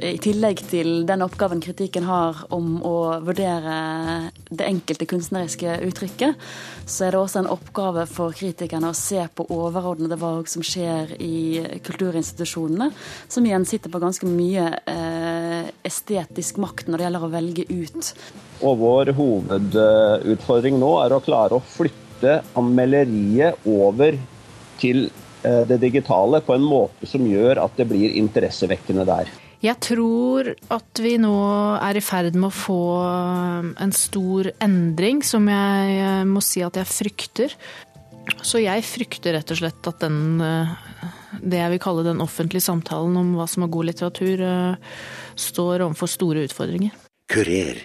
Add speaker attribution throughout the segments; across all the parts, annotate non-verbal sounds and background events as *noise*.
Speaker 1: i tillegg til den oppgaven kritikken har om å vurdere det enkelte kunstneriske uttrykket, så er det også en oppgave for kritikerne å se på overordnede valg som skjer i kulturinstitusjonene, som igjen sitter på ganske mye eh, estetisk makt når det gjelder å velge ut.
Speaker 2: Og vår hovedutfordring nå er å klare å flytte anmelderiet over til Eh, det digitale på en måte som gjør at det blir interessevekkende der.
Speaker 3: Jeg tror at vi nå er i ferd med å få eh, en stor endring som jeg eh, må si at jeg frykter. Så jeg frykter rett og slett at den, det jeg vil kalle den offentlige samtalen om hva som er god litteratur, står overfor store utfordringer.
Speaker 4: Kurer.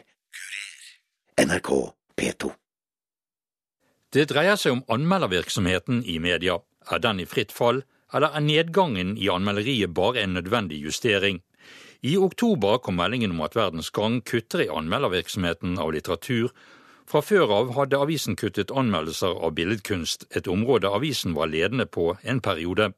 Speaker 4: NRK P2.
Speaker 5: Det dreier seg om anmeldervirksomheten i media. Er den i fritt fall, eller er nedgangen i anmelderiet bare en nødvendig justering? I oktober kom meldingen om at Verdens Gang kutter i anmeldervirksomheten av litteratur. Fra før av hadde avisen kuttet anmeldelser av billedkunst, et område avisen var ledende på en periode.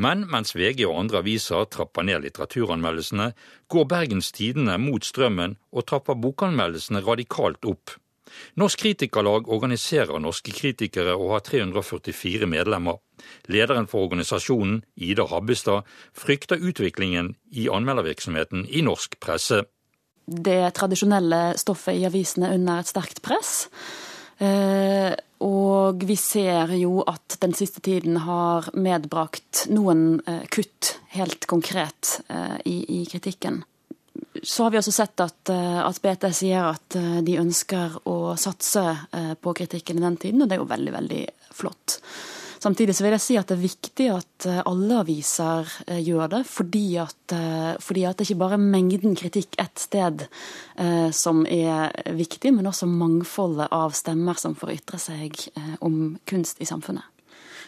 Speaker 5: Men mens VG og andre aviser trapper ned litteraturanmeldelsene, går Bergens Tidende mot strømmen og trapper bokanmeldelsene radikalt opp. Norsk Kritikerlag organiserer norske kritikere og har 344 medlemmer. Lederen for organisasjonen, Ida Habbestad, frykter utviklingen i anmeldervirksomheten i norsk presse.
Speaker 1: Det tradisjonelle stoffet i avisene er under et sterkt press. Eh, og vi ser jo at den siste tiden har medbrakt noen eh, kutt, helt konkret, eh, i, i kritikken. Så har vi også sett at, at, BT sier at de ønsker å satse på kritikken i den tiden, og det er jo veldig, veldig flott. Samtidig så vil jeg si at det er viktig at eh, alle aviser eh, gjør det, fordi at, eh, fordi at det ikke bare er mengden kritikk ett sted eh, som er viktig, men også mangfoldet av stemmer som får ytre seg eh, om kunst i samfunnet.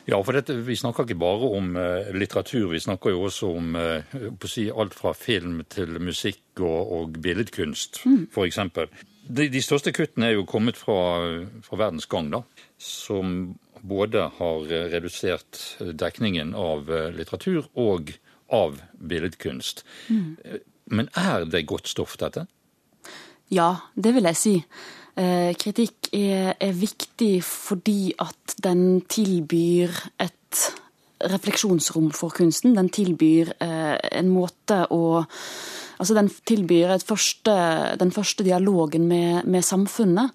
Speaker 5: Ja, for dette, Vi snakker ikke bare om uh, litteratur, vi snakker jo også om uh, si, alt fra film til musikk og, og billedkunst, mm. f.eks. De, de største kuttene er jo kommet fra, fra Verdens Gang, da, som både har eh, redusert eh, dekningen av eh, litteratur og av billedkunst. Mm. Men er det godt stoff, dette?
Speaker 1: Ja, det vil jeg si. Kritikk er, er viktig fordi at den tilbyr et refleksjonsrom for kunsten. Den tilbyr en måte å Altså den tilbyr første, den første dialogen med, med samfunnet.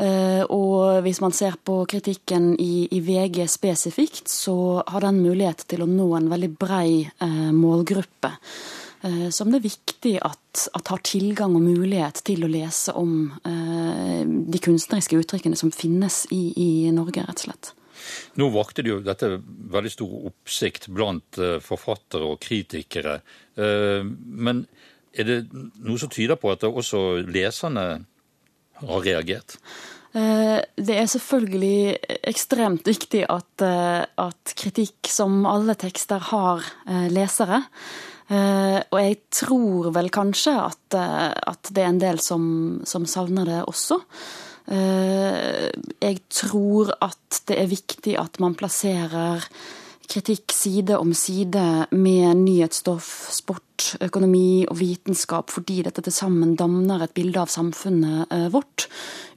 Speaker 1: Eh, og hvis man ser på kritikken i, i, VG spesifikt, så har den mulighet til å nå en veldig brei eh, målgruppe. Eh, som det er viktig at, at, har tilgang og mulighet til å lese om de kunstneriske uttrykkene som finnes i, i Norge, rett og slett.
Speaker 5: Nå vakte det jo dette veldig stor oppsikt blant forfattere og kritikere. Men er det noe som tyder på at også leserne har reagert?
Speaker 1: Eh, det er selvfølgelig ekstremt viktig at, eh, at kritikk, som alle tekster, har eh, lesere. Og jeg tror vel kanskje at, at det er en del som, som, savner det også. Jeg tror at det er viktig at man plasserer kritikk side om side med nyhetsstoff, sport, økonomi og vitenskap, fordi dette til sammen danner et bilde av samfunnet eh, vårt.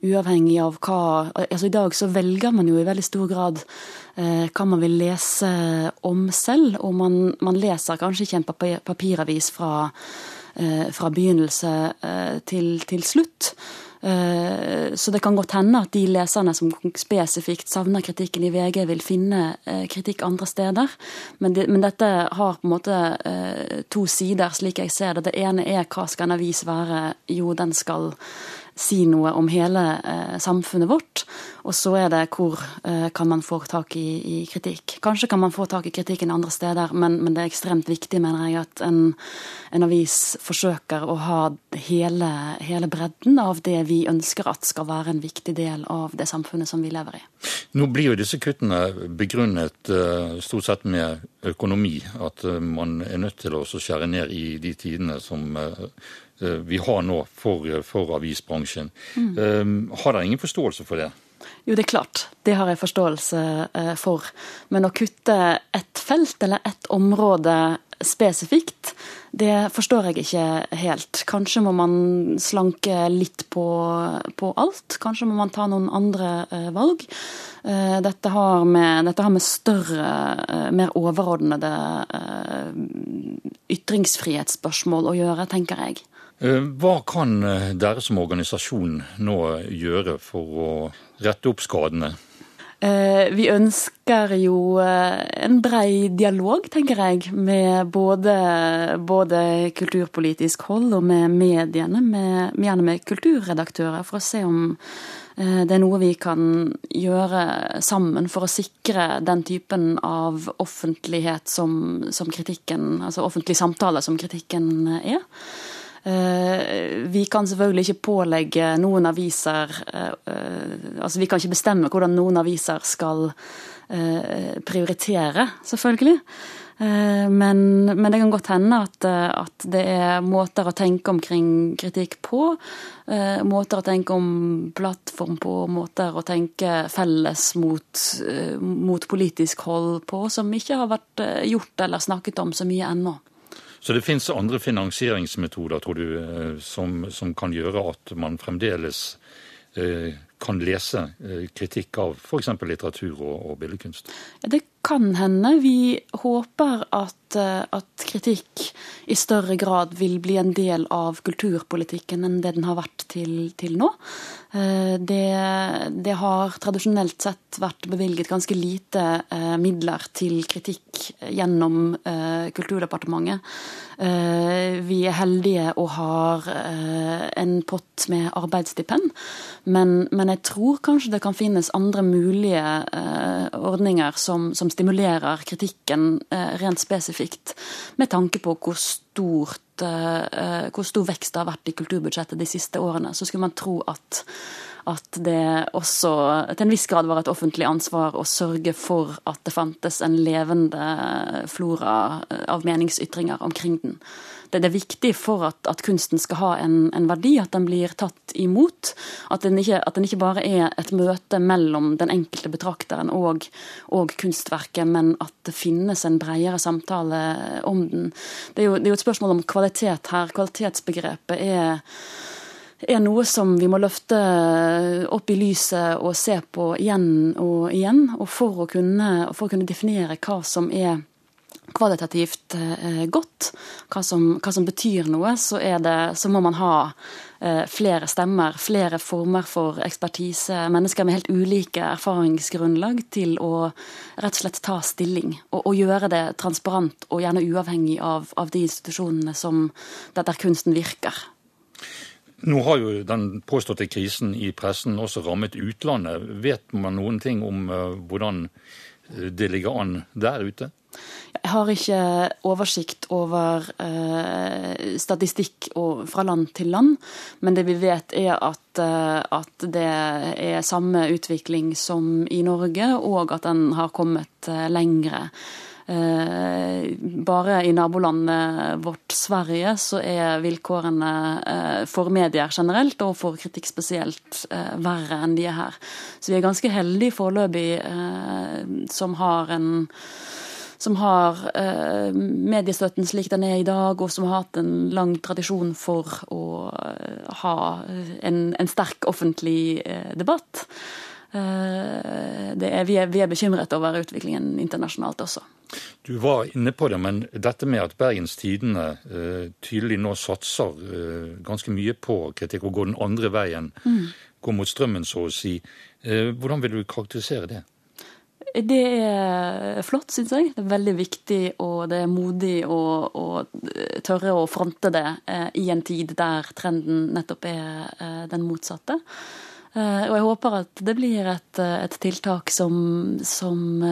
Speaker 1: Uavhengig av hva altså I dag så velger man jo i veldig stor grad eh, hva man vil lese om selv, og man, man leser kanskje ikke en papiravis fra, eh, fra begynnelse eh, til, til slutt. Eh, så det kan godt hende at de leserne som spesifikt savner kritikken i VG, vil finne eh, kritikk andre steder. Men, det, men dette har på en måte eh, to sider, slik jeg ser det. Det ene er hva skal en avis være? Jo, den skal si noe om hele eh, samfunnet vårt. Og så er det hvor eh, kan man få tak i, i, kritikk. Kanskje kan man få tak i kritikken andre steder, men, men det er ekstremt viktig, mener jeg, at en, en avis forsøker å ha hele, hele, bredden av det vi ønsker at skal være en viktig del av det samfunnet som vi lever i.
Speaker 5: Nå blir jo disse kuttene begrunnet eh, stort sett med økonomi. At eh, man er nødt til å skjære ned i de tidene som eh, vi har nå for, for avisbransjen. Mm. Um, har dere ingen forståelse for det?
Speaker 1: Jo, det er klart. Det har jeg forståelse eh, for. Men å kutte ett felt eller ett område spesifikt, det forstår jeg ikke helt. Kanskje må man slanke litt på, på alt. Kanskje må man ta noen andre eh, valg. Eh, dette, har med, dette, har med, større, eh, mer overordnede eh, ytringsfrihetsspørsmål å gjøre, tenker jeg.
Speaker 5: Eh, hva kan eh, dere som organisasjon nå gjøre for å rette opp skadene?
Speaker 1: Eh, vi ønsker jo en brei dialog, tenker jeg, med både, både kulturpolitisk hold og med mediene, med, gjerne med kulturredaktører, for å se om det er noe vi kan gjøre sammen for å sikre den typen av offentlighet som, som kritikken, altså offentlig samtale som kritikken er. Eh, vi kan selvfølgelig ikke pålegge noen aviser eh, eh, Altså vi kan ikke bestemme hvordan noen aviser skal prioritere, selvfølgelig. Men, men, det kan godt hende at, at, det er måter å tenke omkring kritikk på. Måter å tenke om plattform på, måter å tenke felles mot, mot politisk hold på, som ikke har vært gjort eller snakket om så mye ennå.
Speaker 5: Så det finnes andre finansieringsmetoder, tror du, eh, som, som kan gjøre at man fremdeles eh, kan lese eh, kritikk av f.eks. litteratur og, og billedkunst?
Speaker 1: Det kan hende. Vi håper at, eh, at, kritikk i større grad vil bli en del av kulturpolitikken enn det den har vært til, til nå. Eh, det, det, har tradisjonelt sett vært bevilget ganske lite midler til kritikk gjennom Kulturdepartementet. Vi er heldige og har en pott med arbeidsstipend, men, men jeg tror kanskje det kan finnes andre mulige eh, ordninger som, som, stimulerer kritikken eh, rent spesifikt, med tanke på hvor stort eh, hvor stor vekst det har vært i kulturbudsjettet de siste årene. Så skulle man tro at, at det også til en viss grad var et offentlig ansvar å sørge for at det fantes en levende flora av meningsytringer omkring den det, er viktig for at, at kunsten skal ha en, en, verdi, at den blir tatt imot. At den, ikke, at den, ikke, bare er et møte mellom den enkelte betrakteren og, og, kunstverket, men at det finnes en bredere samtale om den. Det er jo, det er jo et spørsmål om kvalitet her. Kvalitetsbegrepet er er noe som vi må løfte opp i lyset og se på igjen og igjen. Og for å kunne, for å kunne definere hva som er kvalitativt eh, godt, hva som, hva som, betyr noe, så, det, så må man ha eh, flere stemmer, flere former for ekspertise, mennesker med helt ulike erfaringsgrunnlag til å rett og slett ta stilling. Og, og gjøre det transparent og gjerne uavhengig av, av de institusjonene som, der, kunsten virker.
Speaker 5: Nå har jo den påståtte krisen i pressen også rammet utlandet. Vet man noen ting om uh, hvordan det ligger an der ute?
Speaker 1: Jeg har ikke oversikt over eh, statistikk fra land til land, men det vi vet er at, eh, at, det er samme utvikling som i Norge, og at den har kommet eh, lengre. Eh, bare i nabolandet vårt Sverige så er vilkårene for medier generelt, og for kritikk spesielt, verre enn de er her. Så vi er ganske heldige foreløpig som har en som har eh, mediestøtten slik den er i dag, og som har hatt en lang tradisjon for å eh, ha en, en sterk offentlig eh, debatt. Eh, er, vi, er, vi, er, bekymret over utviklingen internasjonalt også.
Speaker 5: Du var inne på det, men dette med at Bergens Tidende eh, tydelig nå satser eh, ganske mye på kritikk og går den andre veien, mm. går mot strømmen så å si. hvordan vil du karakterisere det?
Speaker 1: Det er flott, syns jeg. Det er veldig viktig, og det er modig å, å tørre å fronte det eh, i en tid der trenden nettopp er eh, den motsatte. Eh, og jeg håper at det blir et, et tiltak som, som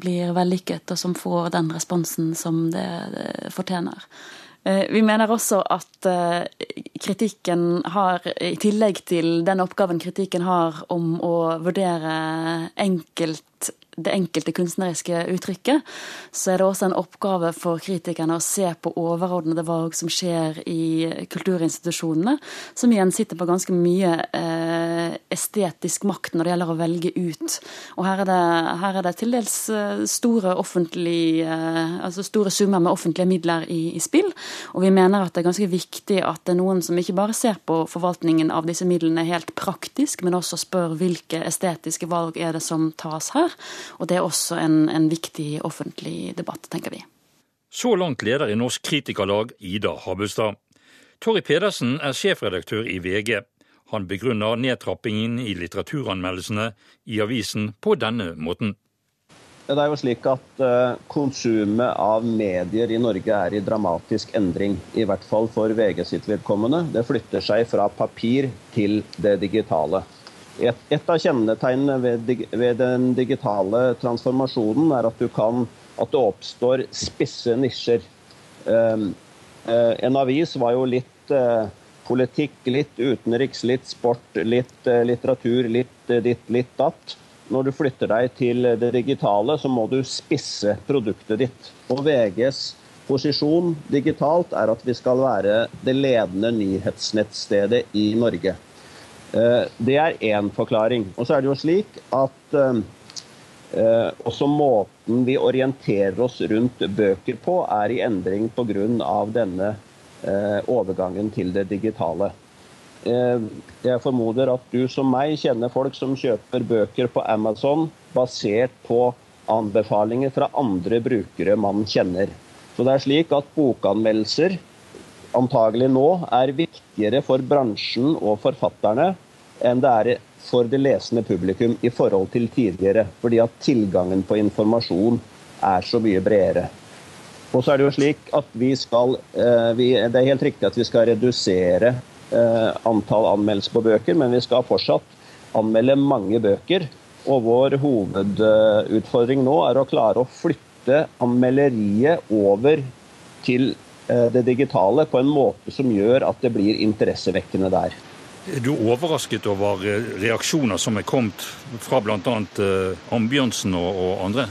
Speaker 1: blir vellykket, og som får den responsen som det, det fortjener. Vi mener også at kritikken har, i tillegg til den oppgaven kritikken har om å vurdere enkelt det enkelte kunstneriske uttrykket, så er det også en oppgave for kritikerne å se på overordnede valg som skjer i kulturinstitusjonene, som igjen sitter på ganske mye eh, estetisk makt når det gjelder å velge ut. Og her er det, her er det til dels eh, store, altså store summer med offentlige midler i, i, spill. Og vi mener at det er ganske viktig at det er noen som ikke bare ser på forvaltningen av disse midlene helt praktisk, men også spør hvilke estetiske valg er det som tas her. Og det er også en, en viktig offentlig debatt, tenker vi.
Speaker 5: Så langt leder i Norsk Kritikerlag, Ida Habustad. Torry Pedersen er sjefredaktør i VG. Han begrunner nedtrappingen i litteraturanmeldelsene i avisen på denne måten.
Speaker 2: Det er jo slik at uh, Konsumet av medier i Norge er i dramatisk endring. I hvert fall for VG sitt vedkommende. Det flytter seg fra papir til det digitale. Et, av kjennetegnene ved, den digitale transformasjonen er at, kan, at det oppstår spisse nisjer. Um, uh, en avis var jo litt uh, politikk, litt utenriks, litt sport, litt uh, litteratur, litt ditt, litt datt. Når du flytter deg til det digitale, så må du spisse produktet ditt. Og VGs posisjon digitalt er at vi skal være det ledende nyhetsnettstedet i Norge. Det er én forklaring. Og så er det jo slik at også måten vi orienterer oss rundt bøker på, er i endring pga. denne Eh, overgangen til det digitale. Eh, jeg formoder at du som meg kjenner folk som kjøper bøker på Amazon basert på anbefalinger fra andre brukere man kjenner. Så det er slik at bokanmeldelser antagelig nå er viktigere for bransjen og forfatterne enn det er for det lesende publikum i forhold til tidligere. Fordi at tilgangen på informasjon er så mye bredere. Og så er det jo slik at vi skal eh, vi, Det er helt riktig at vi skal redusere eh, antall anmeldelser på bøker, men vi skal fortsatt anmelde mange bøker. Og vår hovedutfordring nå er å klare å flytte anmelderiet over til det digitale på en måte som gjør at det blir interessevekkende der.
Speaker 5: Er du overrasket over reaksjoner som er kommet fra bl.a. Ambjørnsen og andre?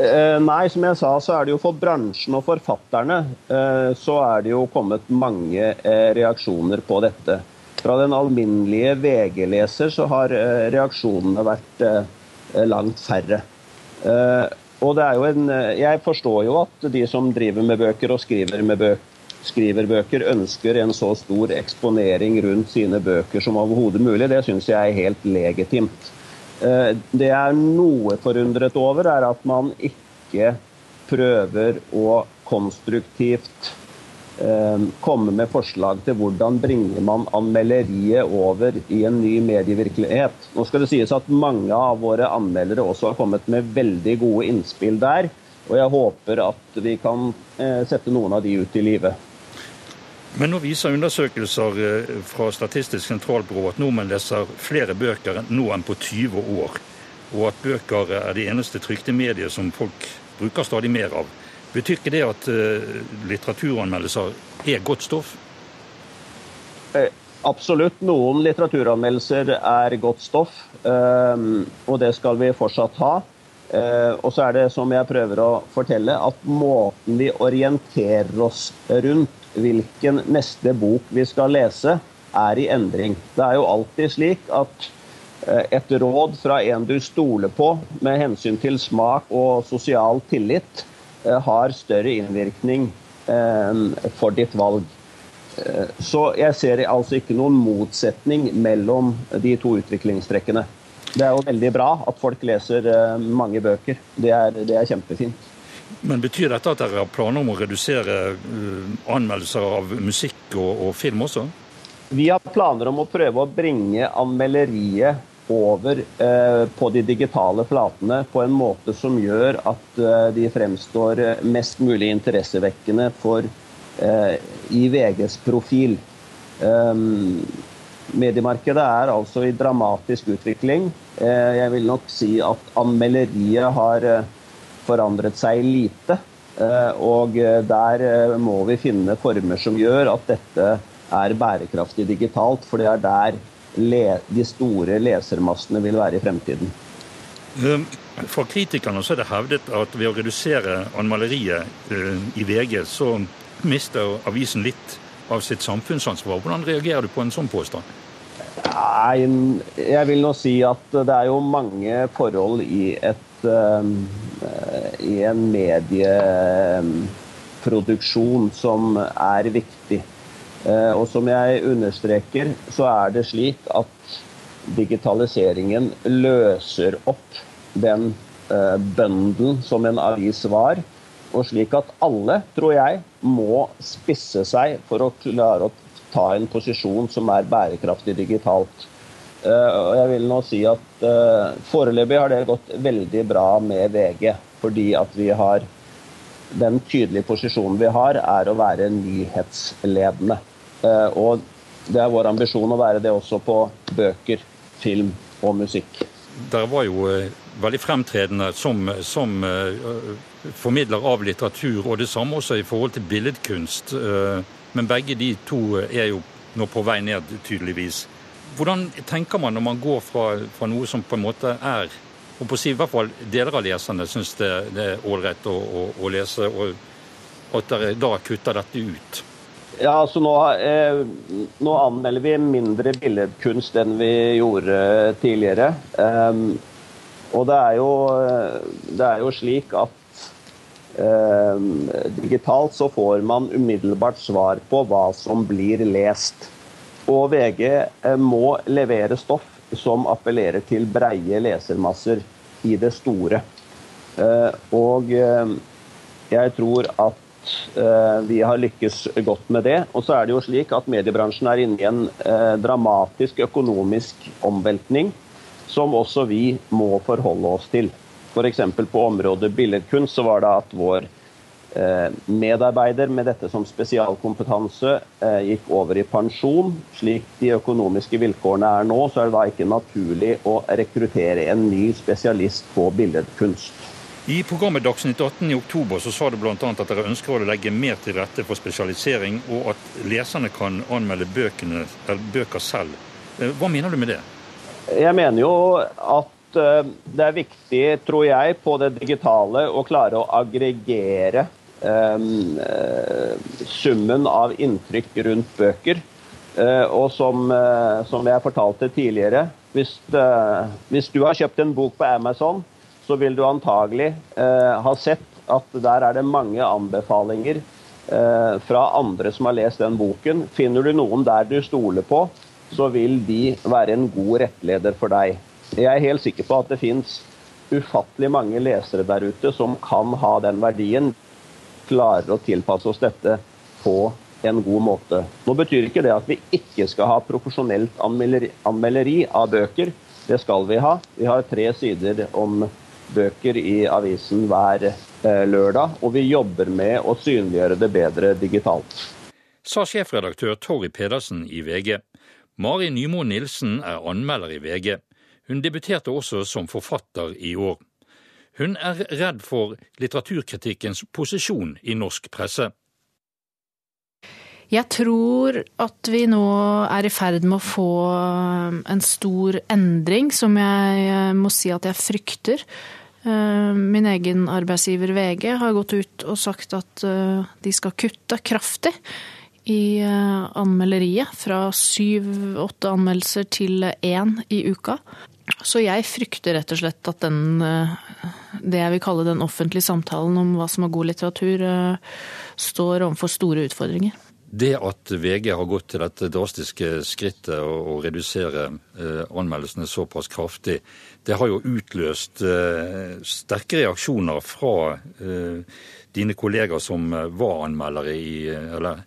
Speaker 2: Eh, nei, som jeg sa, så er det jo for bransjen og forfatterne eh, så er det jo kommet mange eh, reaksjoner på dette. Fra den alminnelige VG-leser så har reaksjonene vært langt færre. Og det er jo en Jeg forstår jo at de som driver med bøker og skriver, bøker, skriver bøker, ønsker en så stor eksponering rundt sine bøker som overhodet mulig. Det syns jeg er helt legitimt. Eh, det jeg er noe forundret over, er at man ikke prøver å konstruktivt eh, komme med forslag til hvordan bringer man anmelderiet over i en ny medievirkelighet. Nå skal det sies at mange av våre anmeldere også har kommet med veldig gode innspill der. Og jeg håper at vi kan eh, sette noen av de ut i livet.
Speaker 5: Men nå viser undersøkelser eh, fra Statistisk sentralbyrå at nordmenn leser flere bøker nå enn på 20 år. Og at bøker er det eneste trykte mediet som folk bruker stadig mer av. Betyr ikke det at eh, litteraturanmeldelser er godt stoff?
Speaker 2: Eh, absolutt. Noen litteraturanmeldelser er godt stoff, og det skal vi fortsatt ha. Og så er det, som jeg prøver å fortelle, at måten vi orienterer oss rundt hvilken neste bok vi skal lese, er i endring. Det er jo alltid slik at eh, et råd fra en du stoler på med hensyn til smak og sosial tillit, eh, har større innvirkning eh, for ditt valg. Så jeg ser altså ikke noen motsetning mellom de to utviklingstrekkene. Det er jo veldig bra at folk leser mange bøker. Det er, det er kjempefint.
Speaker 5: Men Betyr dette at dere har planer om å redusere anmeldelser av musikk og, og, film også?
Speaker 2: Vi har planer om å prøve å bringe anmelderiet over uh, på de digitale flatene på en måte som gjør at uh, de fremstår mest mulig interessevekkende for, i VGs profil. Um, mediemarkedet er altså i dramatisk utvikling. jeg vil nok si at anmelderiet har forandret seg lite. Eh, og eh, der eh, må vi finne former som gjør at dette er bærekraftig digitalt, for det er der de store lesermassene vil være i fremtiden.
Speaker 5: For kritikerne så er det hevdet at ved å redusere anmaleriet i VG, så mister avisen litt av sitt samfunnsansvar. Hvordan reagerer du på en sånn påstand?
Speaker 2: Nei, jeg vil nå si at det er jo mange forhold i, et, uh, i en medieproduksjon som er viktig. Uh, og som jeg understreker, så er det slik at digitaliseringen løser opp den uh, bøndelen som en avis var. Og slik at alle, tror jeg, må spisse seg for å klare å ta en posisjon som er bærekraftig digitalt. Uh, og jeg vil nå si at Foreløpig har det gått veldig bra med VG, fordi at vi har den tydelige posisjonen vi har, er å være nyhetsledende. Uh, og det er vår ambisjon å være det også på bøker, film og musikk.
Speaker 5: Dere var jo veldig fremtredende som, som formidler av litteratur, og det samme også i forhold til billedkunst. Men begge de to er jo nå på vei ned, tydeligvis. Hvordan tenker man når man går fra, fra noe som på en måte er og på å si, I hvert fall deler av leserne syns det, det er ålreit å, å, å, lese, og at dere da kutter dette ut?
Speaker 2: Ja, altså nå, eh, nå, anmelder vi mindre billedkunst enn vi gjorde tidligere. Um, og det er, jo, det er jo slik at Ehm, digitalt så får man umiddelbart svar på hva som blir lest. Og VG eh, må levere stoff som appellerer til breie lesermasser i det store. Eh, og eh, jeg tror at vi har lykkes godt med det. Og så er det jo slik at mediebransjen er inne i en dramatisk økonomisk omveltning som også vi må forholde oss til. F.eks. på området billedkunst så var det at vår eh, medarbeider med dette som spesialkompetanse eh, gikk over i pensjon. Slik de økonomiske vilkårene er nå, så er det da ikke naturlig å rekruttere en ny spesialist på billedkunst.
Speaker 5: I programmet Dagsnytt 18 i oktober så sa du bl.a. at dere ønsker å legge mer til rette for spesialisering, og at leserne kan anmelde bøkene, bøker selv. Eh, hva mener du med det?
Speaker 2: Jeg mener jo at Eh, det er viktig, tror jeg, på det digitale å klare å aggregere um, summen av inntrykk rundt bøker. Uh, og som, uh, som, jeg fortalte tidligere, hvis, uh, hvis, du har kjøpt en bok på Amazon, så vil du antagelig ha sett at der er det mange anbefalinger fra andre som har lest den boken. Finner du noen der du stoler på, så vil de være en god rettleder for deg. Jeg er helt sikker på at det fins ufattelig mange lesere der ute som kan ha den verdien, klarer å tilpasse oss dette på en god måte. Nå betyr ikke det at vi ikke skal ha profesjonelt anmelderi av bøker. Det skal vi ha. Vi har tre sider om bøker i avisen hver eh, lørdag, og vi jobber med å synliggjøre det bedre digitalt.
Speaker 5: Sa sjefredaktør Torry Pedersen i VG. Mari Nymo Nilsen er anmelder i VG. Hun debuterte også som forfatter i år. Hun er redd for litteraturkritikkens posisjon i norsk presse.
Speaker 3: Jeg tror at vi nå er i ferd med å få en stor endring som jeg må si at jeg frykter. Eh, min egen arbeidsgiver VG har gått ut og sagt at eh, de skal kutte kraftig i eh, anmelderiet. Fra syv-åtte anmeldelser til én i uka. Så jeg frykter rett og slett at den, det jeg vil kalle den offentlige samtalen om hva som er god litteratur, står overfor store utfordringer.
Speaker 5: Det at VG har gått til dette drastiske skrittet å, redusere anmeldelsene såpass kraftig, det har jo utløst sterke reaksjoner fra dine kolleger som eh, var anmeldere i eh, Eller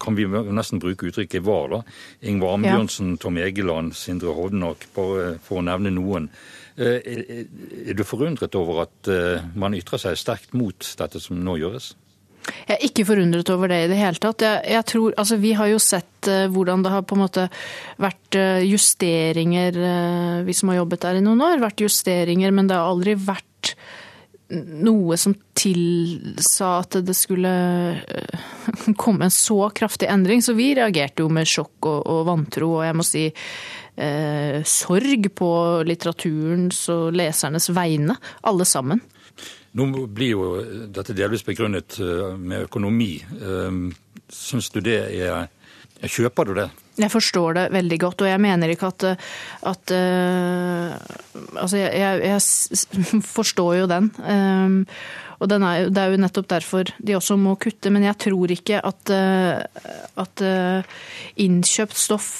Speaker 5: kan vi nesten bruke uttrykket var, da? Ingvar Ambjørnsen, ja. Tom Egeland, Sindre Hovdenak, bare for å nevne noen. Eh, er du forundret over at man ytrer seg sterkt mot dette som nå gjøres?
Speaker 3: Jeg er ikke forundret over det i det hele tatt. Jeg, jeg tror, altså Vi har jo sett uh, hvordan det har på en måte vært uh, justeringer, uh, vi som har jobbet der i noen år. Vært justeringer, men det har aldri vært noe som tilsa at det skulle *laughs* komme en så kraftig endring. Så vi reagerte jo med sjokk og, og vantro, og jeg må si sorg på litteraturens og lesernes vegne, alle sammen.
Speaker 5: Nå blir jo dette delvis begrunnet eh, med økonomi. Eh, syns du det er Kjøper du det?
Speaker 3: Jeg forstår det veldig godt, og jeg mener ikke at, at uh, Altså, jeg, jeg, *laughs* forstår jo den. Um, og er, det er jo nettopp derfor de også må kutte. Men jeg tror ikke at, uh, at innkjøpt stoff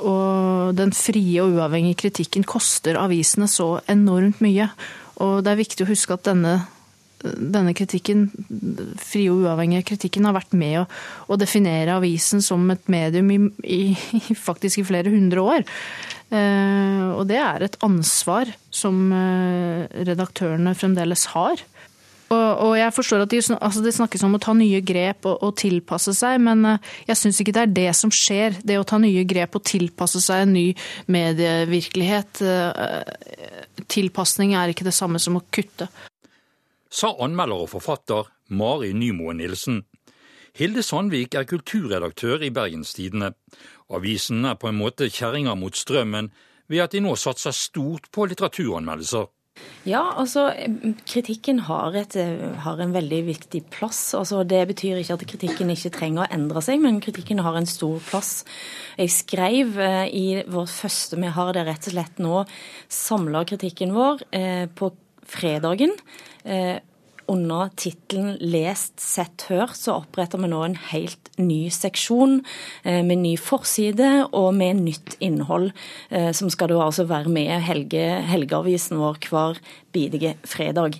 Speaker 3: og den frie og uavhengige kritikken koster avisene så enormt mye. Og det er viktig å huske at denne denne kritikken, frie og uavhengige kritikken, har vært med å, å definere avisen som et medium i, i, faktisk i flere hundre år. Eh, og det er et ansvar som eh, redaktørene fremdeles har. Og, og jeg forstår at de, altså det snakkes om å ta nye grep og, og tilpasse seg, men eh, jeg syns ikke det er det som skjer. Det å ta nye grep og tilpasse seg en ny medievirkelighet. Eh, tilpasning er ikke det samme som å kutte
Speaker 5: sa anmelder og forfatter Mari Nymoen Nilsen. Hilde Sandvik er kulturredaktør i Bergenstidene. Avisen er på en måte kjerringa mot strømmen ved at de nå satser stort på litteraturanmeldelser.
Speaker 6: Ja, altså kritikken har, et, har, en veldig viktig plass. Altså, det betyr ikke at kritikken ikke trenger å endre seg, men kritikken har en stor plass. Jeg skrev eh, i vårt første Vi har det rett og slett nå samla kritikken vår eh, på fredagen. Eh, under tittelen 'Lest, sett, hørt' så oppretter vi nå en helt ny seksjon eh, med ny forside og med nytt innhold, eh, som skal da altså være med helge, helgeavisen vår hver bidige fredag.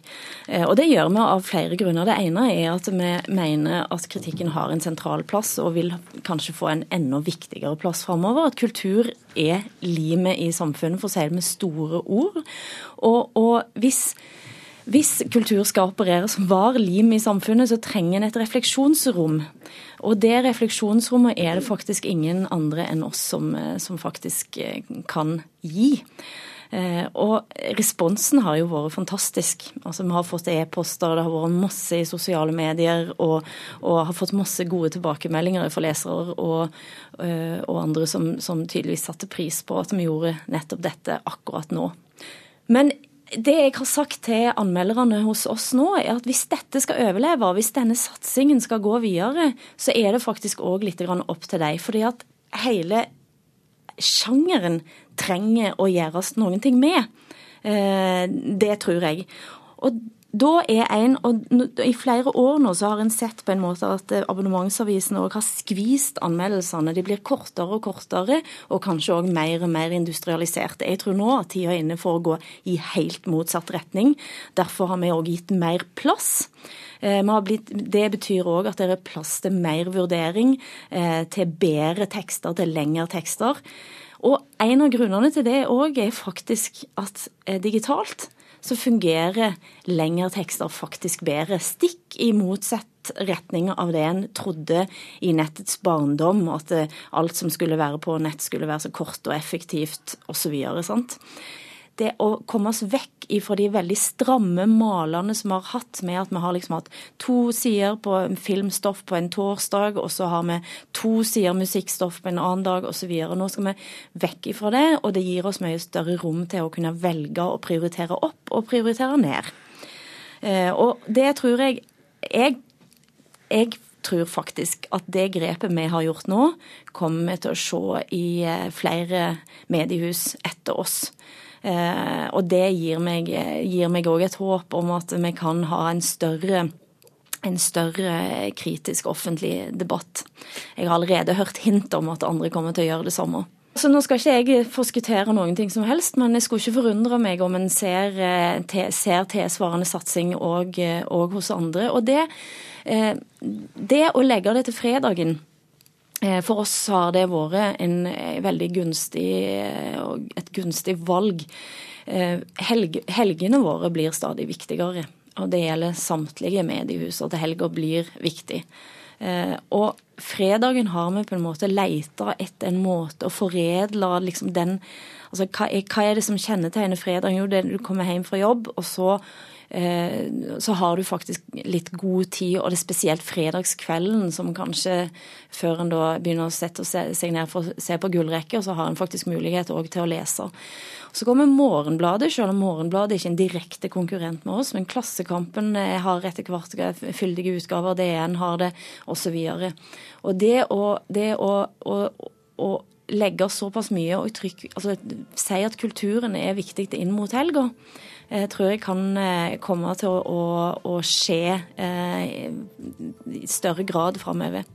Speaker 6: Og Det gjør vi av flere grunner. Det ene er at vi mener at kritikken har en sentral plass, og vil kanskje få en enda viktigere plass framover. At kultur er limet i samfunnet, for å si det med store ord. Og, og hvis hvis kultur skal operere som var lim i samfunnet, så trenger en et refleksjonsrom. Og det refleksjonsrommet er det faktisk ingen andre enn oss som, eh, som faktisk eh, kan gi. Eh, og responsen har jo vært fantastisk. Altså Vi har fått e-poster, det har vært masse i sosiale medier, og, og har fått masse gode tilbakemeldinger fra lesere og, og andre som, som tydeligvis satte pris på at vi gjorde nettopp dette akkurat nå. Men det jeg har sagt til anmelderne hos oss nå, er at hvis dette skal overleve, hvis denne satsingen skal gå videre, så er det faktisk òg litt opp til deg. Fordi at hele sjangeren trenger å gjøres noen ting med. Eh, det tror jeg. Og da er en, og I flere år nå så har en sett på en måte at eh, abonnementsavisene har skvist anmeldelsene. De blir kortere og kortere, og kanskje òg mer og mer industrialiserte. Jeg tror nå at tida er inne for å gå i helt motsatt retning. Derfor har vi òg gitt mer plass. Eh, blitt, det betyr òg at det er plass til mer vurdering, eh, til bedre tekster, til lengre tekster. Og en av grunnene til det òg er faktisk at digitalt så fungerer lengre tekster faktisk bedre. Stikk i motsett retning av det en trodde i nettets barndom, at alt som skulle være på nett skulle være så kort og effektivt osv det å komme oss vekk ifra de veldig stramme malene som vi har hatt med at vi har liksom hatt to sider på filmstoff på en torsdag, og så har vi to sider musikkstoff på en annen dag osv. Nå skal vi vekk ifra det, og det gir oss mye større rom til å kunne velge å prioritere opp og prioritere ned. Eh, og det tror jeg Jeg, jeg tror faktisk at det grepet vi har gjort nå, kommer vi til å se i eh, flere mediehus etter oss. Eh, og det gir meg òg et håp om at vi kan ha en større en større kritisk offentlig debatt. Jeg har allerede hørt hint om at andre kommer til å gjøre det samme. Så Nå skal ikke jeg forskuttere noen ting som helst, men jeg skulle ikke forundre meg om en ser, eh, ser tilsvarende satsing òg hos andre. Og det, eh, det å legge det til fredagen Eh, for oss har det vært en eh, veldig gunstig, eh, et gunstig valg. Helgene våre blir stadig viktigere, og det gjelder samtlige mediehus. At helga blir viktig. Og fredagen har vi på en måte leita etter en måte å foredle liksom den Altså hva er, det som kjennetegner fredagen? Jo, det er du kommer hjem fra jobb, og så Eh, så har du faktisk litt god tid, og det er spesielt fredagskvelden som kanskje før en da begynner å sette seg ned for å se på gullrekker, så har en faktisk mulighet òg til å lese. Så kommer Morgenbladet, selv om Morgenbladet ikke er en direkte konkurrent med oss, men Klassekampen eh, har etter hvert fyldige utgaver, DN har det, osv. Og, det å, det å, å å legge såpass mye og trykk, altså si at kulturen er viktig inn mot helga, eh, Eh, tror jeg kan eh, komme til å, å skje eh, i større grad framover.